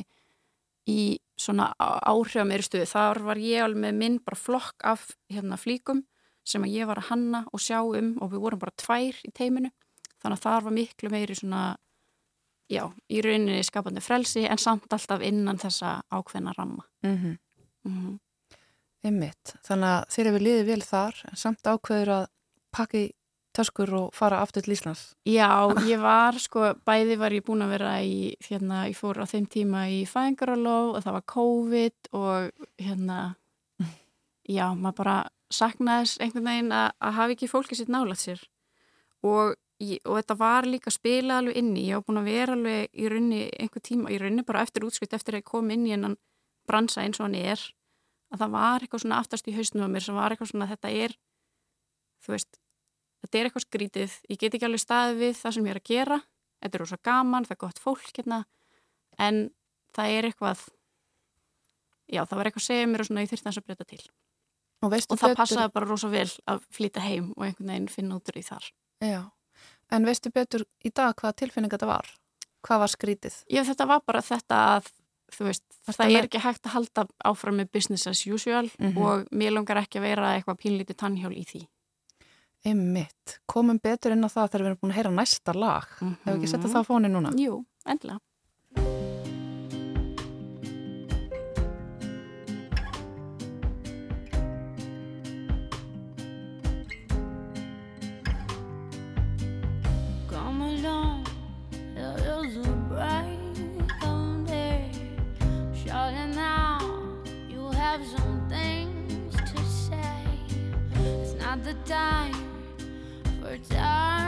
Speaker 5: í svona áhrif meiri stuði. Þar var ég alveg með minn bara flokk af hérna flíkum sem að ég var að hanna og sjá um og við vorum bara tvær í teiminu. Þannig að þar var miklu meiri svona, já, í rauninni skapandi frelsi en samt alltaf innan þessa ákveðna ramma.
Speaker 2: Mm -hmm.
Speaker 5: Mm -hmm.
Speaker 2: Einmitt. Þannig að þeir eru liðið vel þar en samt ákveður að pakki töskur og fara aftur til Íslands?
Speaker 5: Já, ég var sko, bæði var ég búin að vera í, hérna, ég fór á þeim tíma í fæðingarálof og það var COVID og hérna, já, maður bara saknaðis einhvern veginn að, að hafa ekki fólkið sitt nálat sér og og þetta var líka spila alveg inni, ég var búin að vera alveg í raunni einhver tíma, í raunni bara eftir útskrift eftir að ég kom inn í hennan bransa eins og hann er, að það var eitthvað svona aftast í hausnum á mér sem var eitthvað svona þetta er, þú veist þetta er eitthvað skrítið, ég get ekki alveg staðið við það sem ég er að gera, þetta er rosa gaman það er gott fólk hérna. En það er eitthvað já, það var eitthvað að segja mér og svona ég þurfti að breyta til.
Speaker 2: Og,
Speaker 5: og það betur... passaði bara rosa vel að flytja heim og einhvern veginn finna út úr því þar.
Speaker 2: Já, en veistu betur í dag hvaða tilfinning þetta var? Hvað var skrítið?
Speaker 5: Já, þetta var bara þetta að veist, það er ekki hægt að halda áfram með business as usual mm -hmm. og mér langar ekki að vera eitthvað pínlítið tannhjál í því
Speaker 2: Einmitt, komum betur inn á það þegar við erum búin að heyra næsta lag mm -hmm. Hefur ekki sett það á fóni núna?
Speaker 5: Jú, endla
Speaker 4: time for telling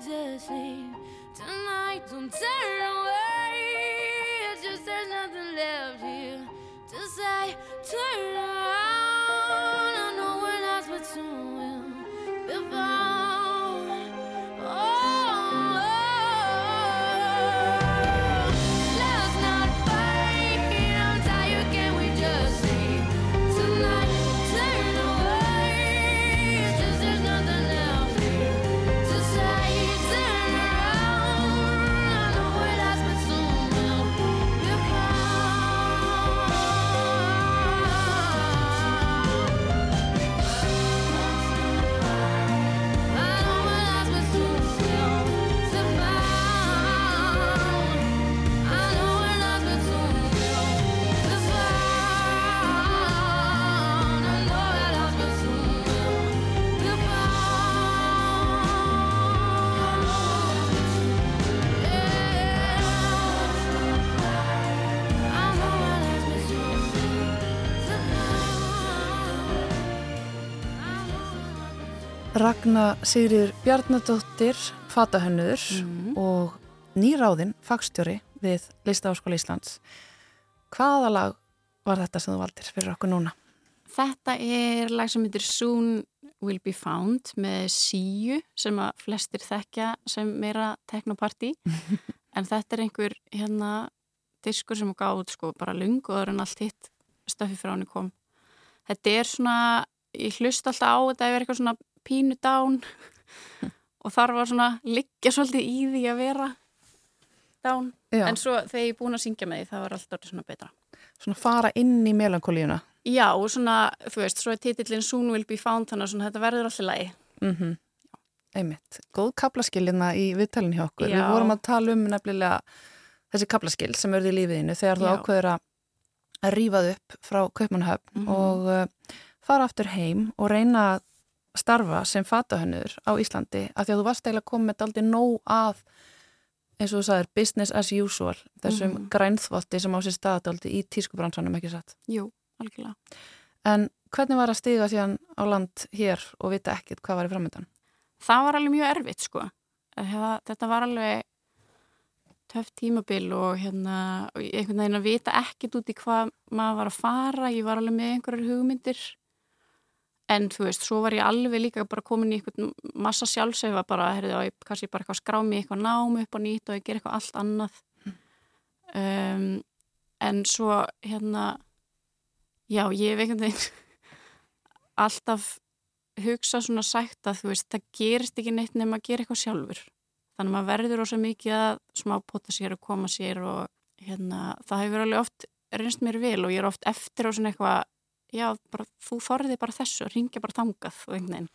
Speaker 4: to sleep tonight. Don't turn away, it's just there's nothing left here to say. Turn
Speaker 2: Ragnar Sigriður Bjarnadóttir, fatahönnuður mm. og nýráðinn fagstjóri við Listaháskóla Íslands. Hvaða lag var þetta sem þú valdir fyrir okkur núna?
Speaker 5: Þetta er lag sem heitir Soon Will Be Found með síu sem að flestir þekkja sem meira teknoparti (laughs) en þetta er einhver hérna diskur sem gáð sko bara lunguður en allt hitt stöfi frá henni kom. Þetta er svona, ég hlust alltaf á þetta ef er eitthvað svona pínu dán (laughs) og þar var svona liggja svolítið í því að vera dán
Speaker 2: Já.
Speaker 5: en svo þegar ég er búin að syngja með því það var alltaf svona betra.
Speaker 2: Svona fara inn í melankolíuna.
Speaker 5: Já, og svona, þú veist, svo er titillin Soon Will Be Found, þannig að svona, þetta verður alltaf lægi.
Speaker 2: Mm Einmitt. Góð kaplaskilina í viðtalin hjá okkur.
Speaker 5: Já.
Speaker 2: Við vorum að tala um nefnilega þessi kaplaskil sem verði í lífiðinu þegar þú ákveður að að rífað upp frá Kaupmannhöfn
Speaker 5: Mhm.
Speaker 2: og uh, fara aftur heim og reyna að starfa sem fatahönnur á Íslandi af því að þú varst eiginlega komið með aldrei nóg að eins og þú sagðir business as usual þessum
Speaker 5: Mhm.
Speaker 2: grænþvotti sem á sér staðadaldi í tískubransanum ekki satt.
Speaker 5: Jú, algjörlega.
Speaker 2: En hvernig var að stiga síðan á land hér og vita ekkit hvað var í framöndan?
Speaker 5: Það var alveg mjög erfitt, sko. Þetta var alveg töff tímabil og hérna, einhvern veginn að vita ekkit út í hvað maður var að fara. Ég var alveg með einhverjar hugmyndir. En þú veist, svo var ég alveg líka bara komin í einhvern massa sjálfseifa bara, heyrðu, og ég kannski bara eitthvað skrá mig eitthvað námi upp á nýtt og ég ger eitthvað allt annað. Um, en svo, hérna, já, ég hef einhvern veginn (laughs) alltaf hugsa svona sætt að þú veist, það gerist ekki neitt nema að gera eitthvað sjálfur. Þannig að maður verður ósað mikið að smá pota sér og koma sér og hérna, það hefur alveg oft reynst mér vel og ég er oft eftir á svona eitthvað, já, bara, þú þorði bara þessu og ringja bara þangað og einhvern veginn.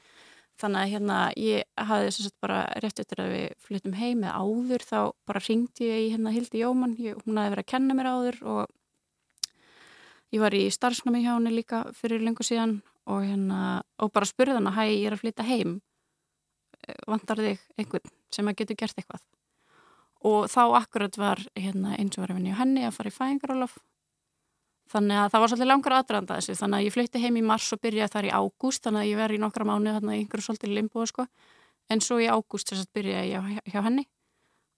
Speaker 5: Þannig að hérna, ég hafði þess að bara rétt eftir að við flyttum heim eða áður þá bara ringdi ég hérna Hildi Jómann, ég, hún hafði verið að kenna mér áður og ég var í starfsnámi hjá henni líka fyrir lengur síðan og hérna, og bara spurði hana, hæ, ég er að flytja heim, vantar þig einhvern sem að getur gert eitthvað. Og þá akkurat var hérna, eins og var að vinna í henni að fara í fæðingarólof. Þannig að það var svolítið langar aðdraðanda þessu, þannig að ég flytti heim í mars og byrjaði þar í ágúst, þannig að ég verði í nokkra mánu þarna í einhverju svolítið limbo, sko. En svo í ágúst þess að byrjaði ég hjá, hjá henni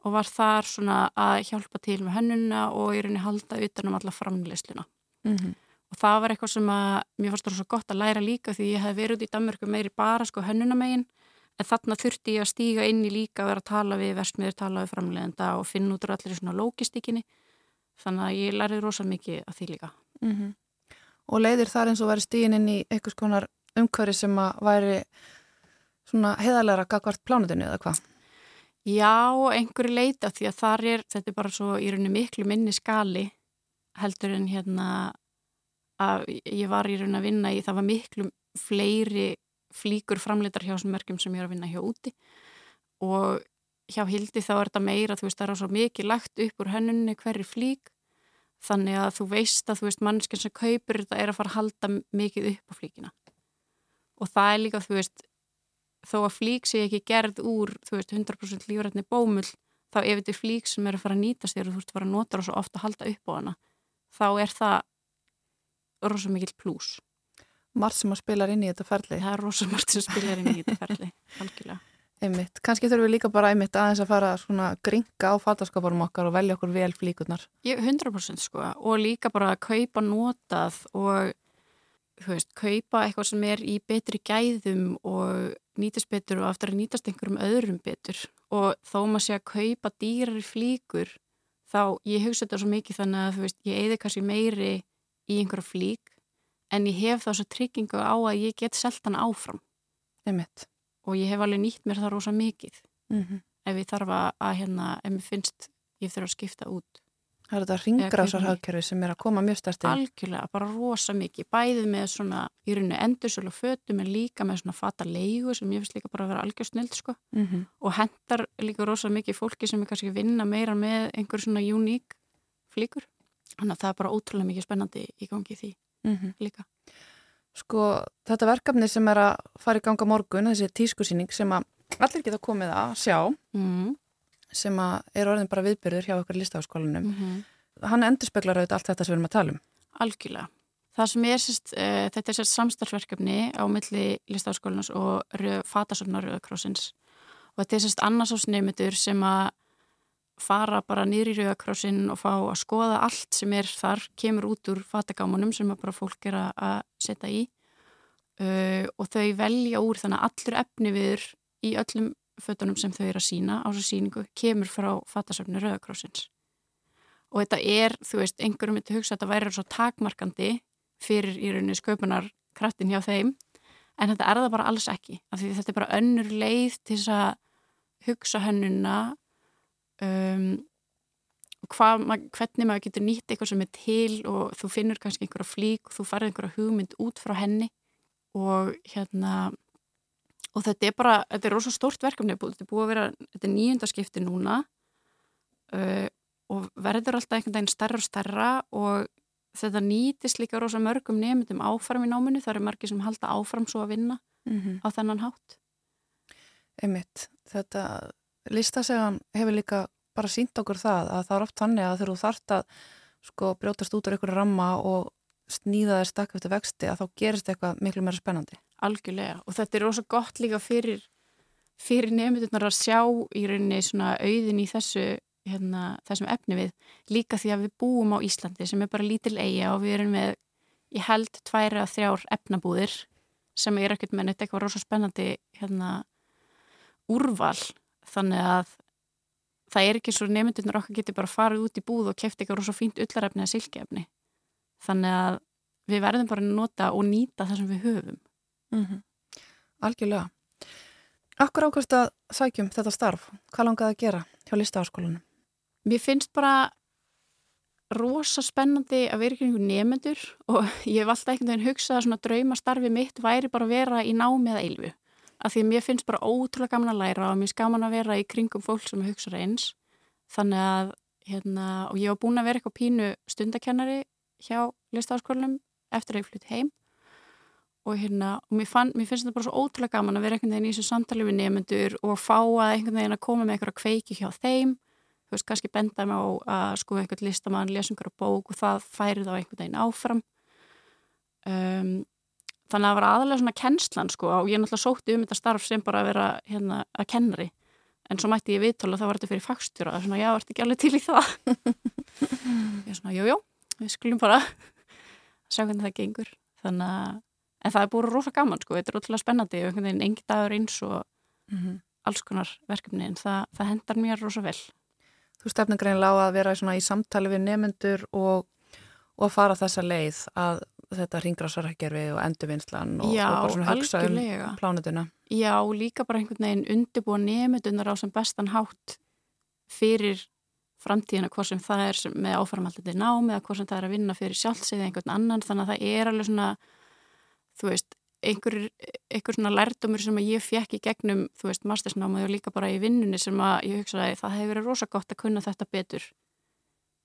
Speaker 5: og var þar svona að hjálpa til með hennuna og í rauninni halda utan um alla framleysluna
Speaker 2: Mm -hmm.
Speaker 5: og það var eitthvað sem að mér fannst það svo gott að læra líka því ég hef verið út í Danmörku meiri bara sko hönnunamegin en þarna þurfti ég að stíga inn í líka að vera að tala við versmiður, tala við framlegenda og finna út úr allir svona lógistíkinni þannig að ég lærið rosa mikið að því líka.
Speaker 2: Og leiðir þar eins og væri stíðin inn í einhvers konar umhverfi sem að væri svona heðalega gagvart plánutinu eða hvað?
Speaker 5: Já, einhverju leita því að þar er, þetta er bara svo í rauninni miklu minni skali heldur en hérna að ég var í rauninni að vinna í, það var miklu fleiri flíkur framleitar hjá þessum merkjum sem ég er að vinna hjá úti. Og hjá Hildi þá er þetta meira, þú veist, það er svo mikið lagt upp úr hennunni hverri flík. Þannig að þú veist að þú veist mannskinn sem kaupir þetta er að fara að halda mikið upp á flíkina. Og það er líka, þú veist þó að flík sé ekki gerð úr þú veist 100% lífrætni bómull þá ef þetta er flík sem er að fara að nýtast þér og þú veist fara að nota það svo ofta að halda upp á hana þá er það rosa mikill plús.
Speaker 2: Margt sem að spilar inn í þetta ferli.
Speaker 5: það er rosa margt sem spilar inn í þetta ferli (laughs) algjörlega
Speaker 2: Einmitt. Kanski þurfum við líka bara einmitt aðeins að fara svona gringa á fattaskaparum okkar og velja okkur vel flíkurnar.
Speaker 5: Ég, 100% sko og líka bara að kaupa notað og veist, kaupa eitthvað sem er í betri gæðum og nýtast betur og aftur að nýtast einhverjum öðrum betur og þó maður sé að kaupa dýrar flíkur þá ég hugsa þetta svo mikið þannig að veist, ég eigði kannski meiri í einhverja flík en ég hef þá svo tryggingu á að ég get selt hann áfram
Speaker 2: Einmitt.
Speaker 5: Og ég hef alveg nýtt mér það rosa mikið
Speaker 2: Mm -hmm.
Speaker 5: ef ég þarf að, hérna, ef mér finnst ég þurfa að skipta út
Speaker 2: Það er þetta ringrásarhagkerfi sem er að koma mjög stærst inn.
Speaker 5: algjörlega, bara rosa mikið bæðið með svona í rauninu endursölu fötum en líka með svona fata leigu sem ég finnst líka bara að vera algjör snild sko
Speaker 2: Mm -hmm.
Speaker 5: og hendar líka rosa mikið fólki sem er kannski að vinna meira með einhver svona uník flíkur þannig að það er bara ótrúlega mikið spennandi í gangi því
Speaker 2: Mhm.
Speaker 5: líka
Speaker 2: Sko, þetta verkefni sem er að fara í ganga morgun, þessi tískusýning sem að allir geta komið að sjá,
Speaker 5: mm
Speaker 2: sem að er orðin bara viðbyrður hjá okkur listafaskólanum.
Speaker 5: -hmm.
Speaker 2: Hann endurspeglar auðvitað allt þetta sem við erum að tala um.
Speaker 5: Algjörlega. Það sem er sérst, uh, þetta er sérst samstarfsverkefni á milli listafaskólanars og fatasöfnar Rauðakrossins og þetta er sérst annarsásnefndur sem að fara bara niður í rauðakrossin og fá að skoða allt sem er þar, kemur út úr fatagámanum sem bara fólk er að- setja í. Uh, og þau velja úr þannig að allur efni viður í öllum fötunum sem þau eru að sína á þessu síningu kemur frá fatasöfni rauðakrossins. Og þetta er, þú veist, einhverjum myndi hugsa að þetta væri svo takmarkandi fyrir í rauninni sköpunar kraftin hjá þeim en þetta er það bara alls ekki af því þetta er bara önnur leið til þess að hugsa hönnuna um, hvað, hvernig maður getur nýtt eitthvað sem er til og þú finnur kannski einhverja flík og þú farið einhverja hugmynd út frá henni og hérna og þetta er bara, þetta er rosa stórt verkefni. Þetta er búið að vera, þetta er nýjundaskipti núna uh, og verður alltaf einhvern veginn starra og starra og þetta nýtist líka rosa mörgum nefndum áfram í náminu, það eru margir sem halda áfram svo að vinna
Speaker 2: Mm
Speaker 5: á þennan hátt.
Speaker 2: Einmitt, þetta listasegan hefur líka bara sínt okkur það að það er oft þannig að þegar þú þarft að sko brjótast út úr einhverju ramma og snýða þér stakk eftir vexti að þá gerist eitthvað miklu meira spennandi.
Speaker 5: algjörlega og þetta er rosa gott líka fyrir fyrir nefndurnar að sjá í rauninni svona auðin í þessu hérna, þessum efni við líka því að við búum á Íslandi sem er bara lítil eiga og við erum með ég held tværi að þrjár efnabúðir sem er ekkert með neitt eitthvað rosa spennandi hérna úrval þannig að það er ekki svo nefndurnar okkar getur bara farið út í búð og keft eitthvað rosa fínt ullarefni eða silkefni þannig að við verðum bara að nota og nýta það sem við höfum
Speaker 2: Mm Algjörlega. Akkur ákvæmst að sækjum þetta starf? Hvað langaði að gera hjá listaháskólanum?
Speaker 5: Mér finnst bara rosa spennandi að vera einhver nefnendur og (laughs) ég hef alltaf einhvern veginn hugsað að svona draumastarfi mitt væri bara að vera í námi eða eilfu. Af því að mér finnst bara ótrúlega gaman að læra og mér finnst gaman að vera í kringum fólk sem hugsa eins. Þannig að, hérna, og ég var búin að vera eitthvað pínu stundakennari hjá listaháskólanum eftir að ég flutt heim. Og hérna, og mér, fann, mér finnst þetta bara svo ótrúlega gaman að vera einhvern veginn í þessu samtali við nefnendur og fá að einhvern veginn að koma með eitthvað kveiki hjá þeim. Þú veist, kannski benda mig á að sko einhvern listamann, lesa einhverja bók og það færi þá einhvern veginn áfram. Um, þannig að það var aðalega svona kennslan sko og ég náttúrulega sótti um þetta starf sem bara að vera hérna að kennari. En svo mætti ég viðtala og það var þetta fyrir fagstjóra og svona, já, ertu ekki alveg til í það? (laughs) Ég svona, jú, jú við skulum bara (laughs) sjá hvernig það gengur. Þannig að, en það er búin rosa gaman sko, þetta er ótrúlega spennandi og einhvern veginn engi dagur eins og
Speaker 2: Mm
Speaker 5: alls konar verkefni en það, það hendar mér rosa vel.
Speaker 2: Þú stefnir greinlega á að vera svona í samtali við nefnendur og, og fara þessa leið að þetta ringrásarhækjarfi og endurvinnslan og,
Speaker 5: Já,
Speaker 2: og bara svona hugsa
Speaker 5: algjörlega.
Speaker 2: um plánutuna.
Speaker 5: Já, líka bara einhvern veginn undirbúa nefndunar á sem bestan hátt fyrir framtíðina, hvað sem það er með áframhaldandi nám eða hvað sem það er að vinna fyrir sjálfsið eða einhvern annan, þannig að það er alveg svona, þú veist, einhver, einhver svona lærdumur sem ég fekk í gegnum, þú veist, mastersnámið og líka bara í vinnunni sem að ég hugsaði það hefur verið rosa gott að kunna þetta betur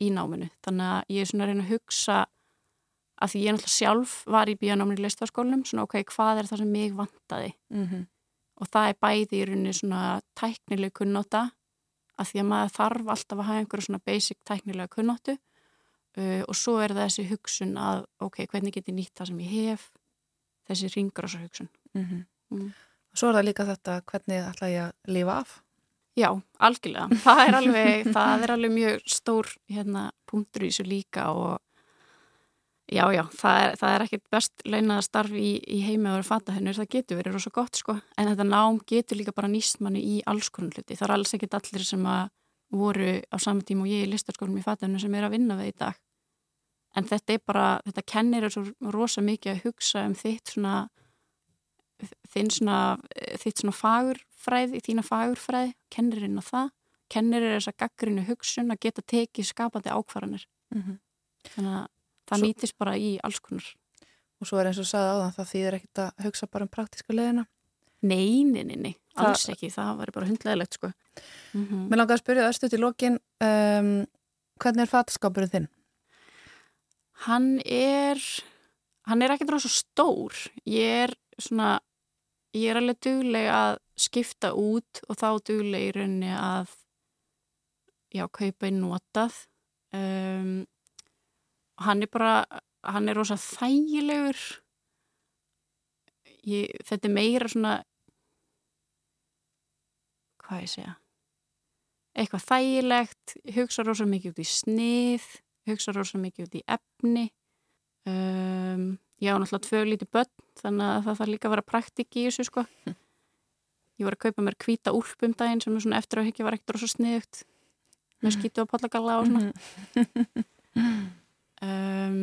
Speaker 5: í náminu, þannig að ég er svona að reyna að hugsa að því ég náttúrulega sjálf var í bíanáminu í listaskólanum, svona ok, hvað er það sem mig vantaði
Speaker 2: Mm -hmm.
Speaker 5: og það er bæði í rauninni svona tæknileg kunnóta að því að maður þarf alltaf að hafa einhverju svona basic tæknilega kunnóttu uh, og svo er það þessi hugsun að ok, hvernig get ég nýtt það sem ég hef þessi ringrása hugsun Mm.
Speaker 2: Svo er það líka þetta hvernig ætla ég að lifa af.
Speaker 5: Já, algjörlega, það er alveg það er alveg mjög stór hérna, punktur í þessu líka og já, já, það er, það er ekkit best launaða starf í, í að vera fatahennur, það getur verið rosa gott sko, en þetta nám getur líka bara nýst manni í alls konar hluti, það er alls ekkit allir sem að voru á saman tíma og ég í listarskólum í fatahennur sem er að vinna við í dag en þetta er bara, þetta kennir er svo rosa mikið að hugsa um þitt svona þinn svona, þitt svona fagurfræði, þína fagurfræði, kennirinn á það, kennir er þess að gaggrinu hugsun að geta tekið skapandi ákvarðanir.
Speaker 2: Mm -hmm.
Speaker 5: Þannig að það
Speaker 2: Svo-
Speaker 5: nýtist bara í alls konar.
Speaker 2: Og svo er eins og sagði áðan það þýðir ekkit að hugsa bara um praktíska leðina.
Speaker 5: Nei, nei, nei, nei,
Speaker 2: Það-
Speaker 5: alls ekki, það var bara hundleðilegt sko. Mm -hmm.
Speaker 2: Mér langar að spyrja östut í lokin, um, hvernig er fataskapurinn þinn?
Speaker 5: Hann er, hann er ekkert rosa stór. Ég er svona, ég er alveg dugleg að skipta út og þá dugleg í rauninni að, já, kaupa inn notað. Um, hann er bara, hann er rosa þægilegur. Ég, þetta er meira svona, hvað ég segja, eitthvað þægilegt, hugsa rosa mikið út í snið, hugsa rosa mikið út í efni. Um, ég á náttúrulega tvö lítið börn, þannig að það þarf líka að vera praktik í þessu sko. Ég var að kaupa mér hvíta úlp um daginn sem er svona eftir að higgja var ekkert rosa sniðugt með skítu og pollagalla og svona. Um,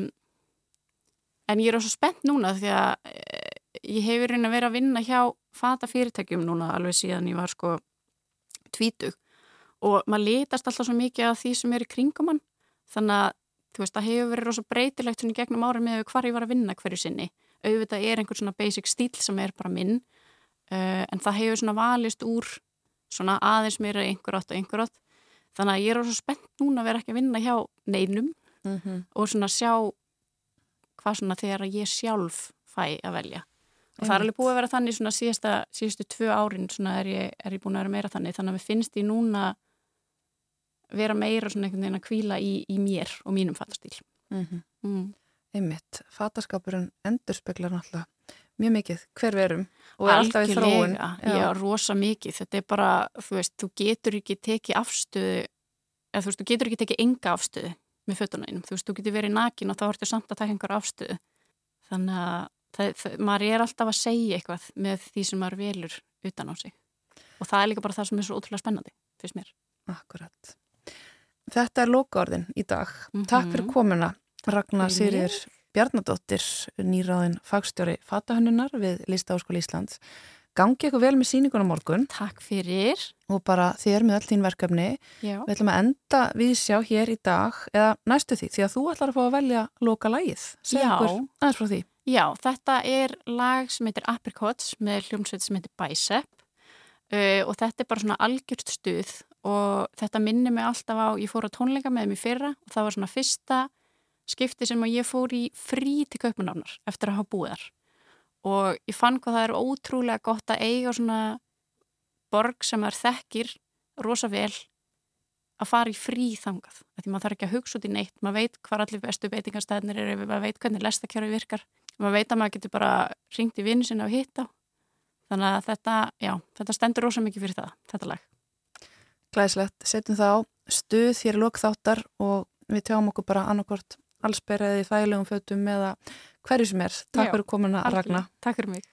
Speaker 5: en ég er rosa spennt núna því að eh, ég hefur reyna vera að vinna hjá fata fyrirtækjum núna alveg síðan ég var sko tvítug. Og maður litast alltaf svo mikið af því sem er í kringum hann. Þannig að þú veist, það hefur verið rosa breytilegt svona gegnum ára með hvar ég var að vinna hverju sinni. Auðvitað er einhvern svona basic stíl sem er bara minn uh, en það hefur svona valist úr svona aðeins meira einhver átt og einhver átt þannig að ég er rosa spennt núna að vera ekki að vinna hjá neinum
Speaker 2: Mm -hmm.
Speaker 5: og svona sjá hvað svona þegar ég sjálf fæ að velja. Og það er alveg búið að vera þannig svona síðasta, síðustu tvö árin svona er ég, er ég búin að vera meira þannig. Þannig að mér finnst ég núna vera meira svona einhvern veginn að kvíla í, í mér og mínum fattastíl mm.
Speaker 2: Einmitt, fataskapurinn endurspeglar náttúrulega mjög mikið hver verum og alltaf í þróun.
Speaker 5: Algjörlega, já, rosa mikið. Þetta er bara, þú veist, þú getur ekki tekið afstöðu eða þú veist, þú getur ekki tekið enga afstöðu með fötunum, þú veist, þú getur verið nakin og þá ertu samt að taka einhver afstöðu þannig að það, það, maður er alltaf að segja eitthvað með því sem maður velur utan á sig og það er líka bara það sem er svo ótrúlega spennandi, fyrst mér
Speaker 2: Akkurat. Þetta er lokaorðin í dag. Mm -hmm. Takk fyrir komuna Ragnar Sýrir Bjarnadóttir, nýráðin fagstjóri fatahönnunar við Listaháskóli Íslands. Gangi eitthvað vel með síningunum morgun.
Speaker 5: Takk fyrir.
Speaker 2: Og bara þér með öll þín verkefni.
Speaker 5: Já.
Speaker 2: Við ætlum að enda við sjá hér í dag, eða næstu því, því að þú ætlar að fá að velja loka lagið.
Speaker 5: Já.
Speaker 2: Aðeins frá því.
Speaker 5: Já, þetta er lag sem heitir Apricots með hljómsveit sem heitir Bicep uh, og þetta er bara svona algjört stuð og þetta minnir mig alltaf á, ég fór á tónleika með mér fyrra og það var svona fyrsta skipti sem ég fór í frí til kaupunánar eftir að hafa búið þar og ég fann hvað það er ótrúlega gott að eiga svona borg sem er þekkir rosa vel að fara í frí þangað því maður þarf ekki að hugsa út í neitt maður veit hvað allir bestu beitingarstæðnir eru maður veit hvernig lestakjörfi virkar maður veit að maður getur bara ringt í vinnu sinna og hitta þannig að þetta, já, þetta stendur rosa mikið fyrir það, þetta lag.
Speaker 2: Glæslegt, setjum það á stuð hér lokþáttar og við tjáum okkur bara annarkort allsberðið í þægilegum fötum eða hverju sem er. Takk
Speaker 5: Já,
Speaker 2: fyrir komuna Ragnar.
Speaker 5: Takk fyrir mig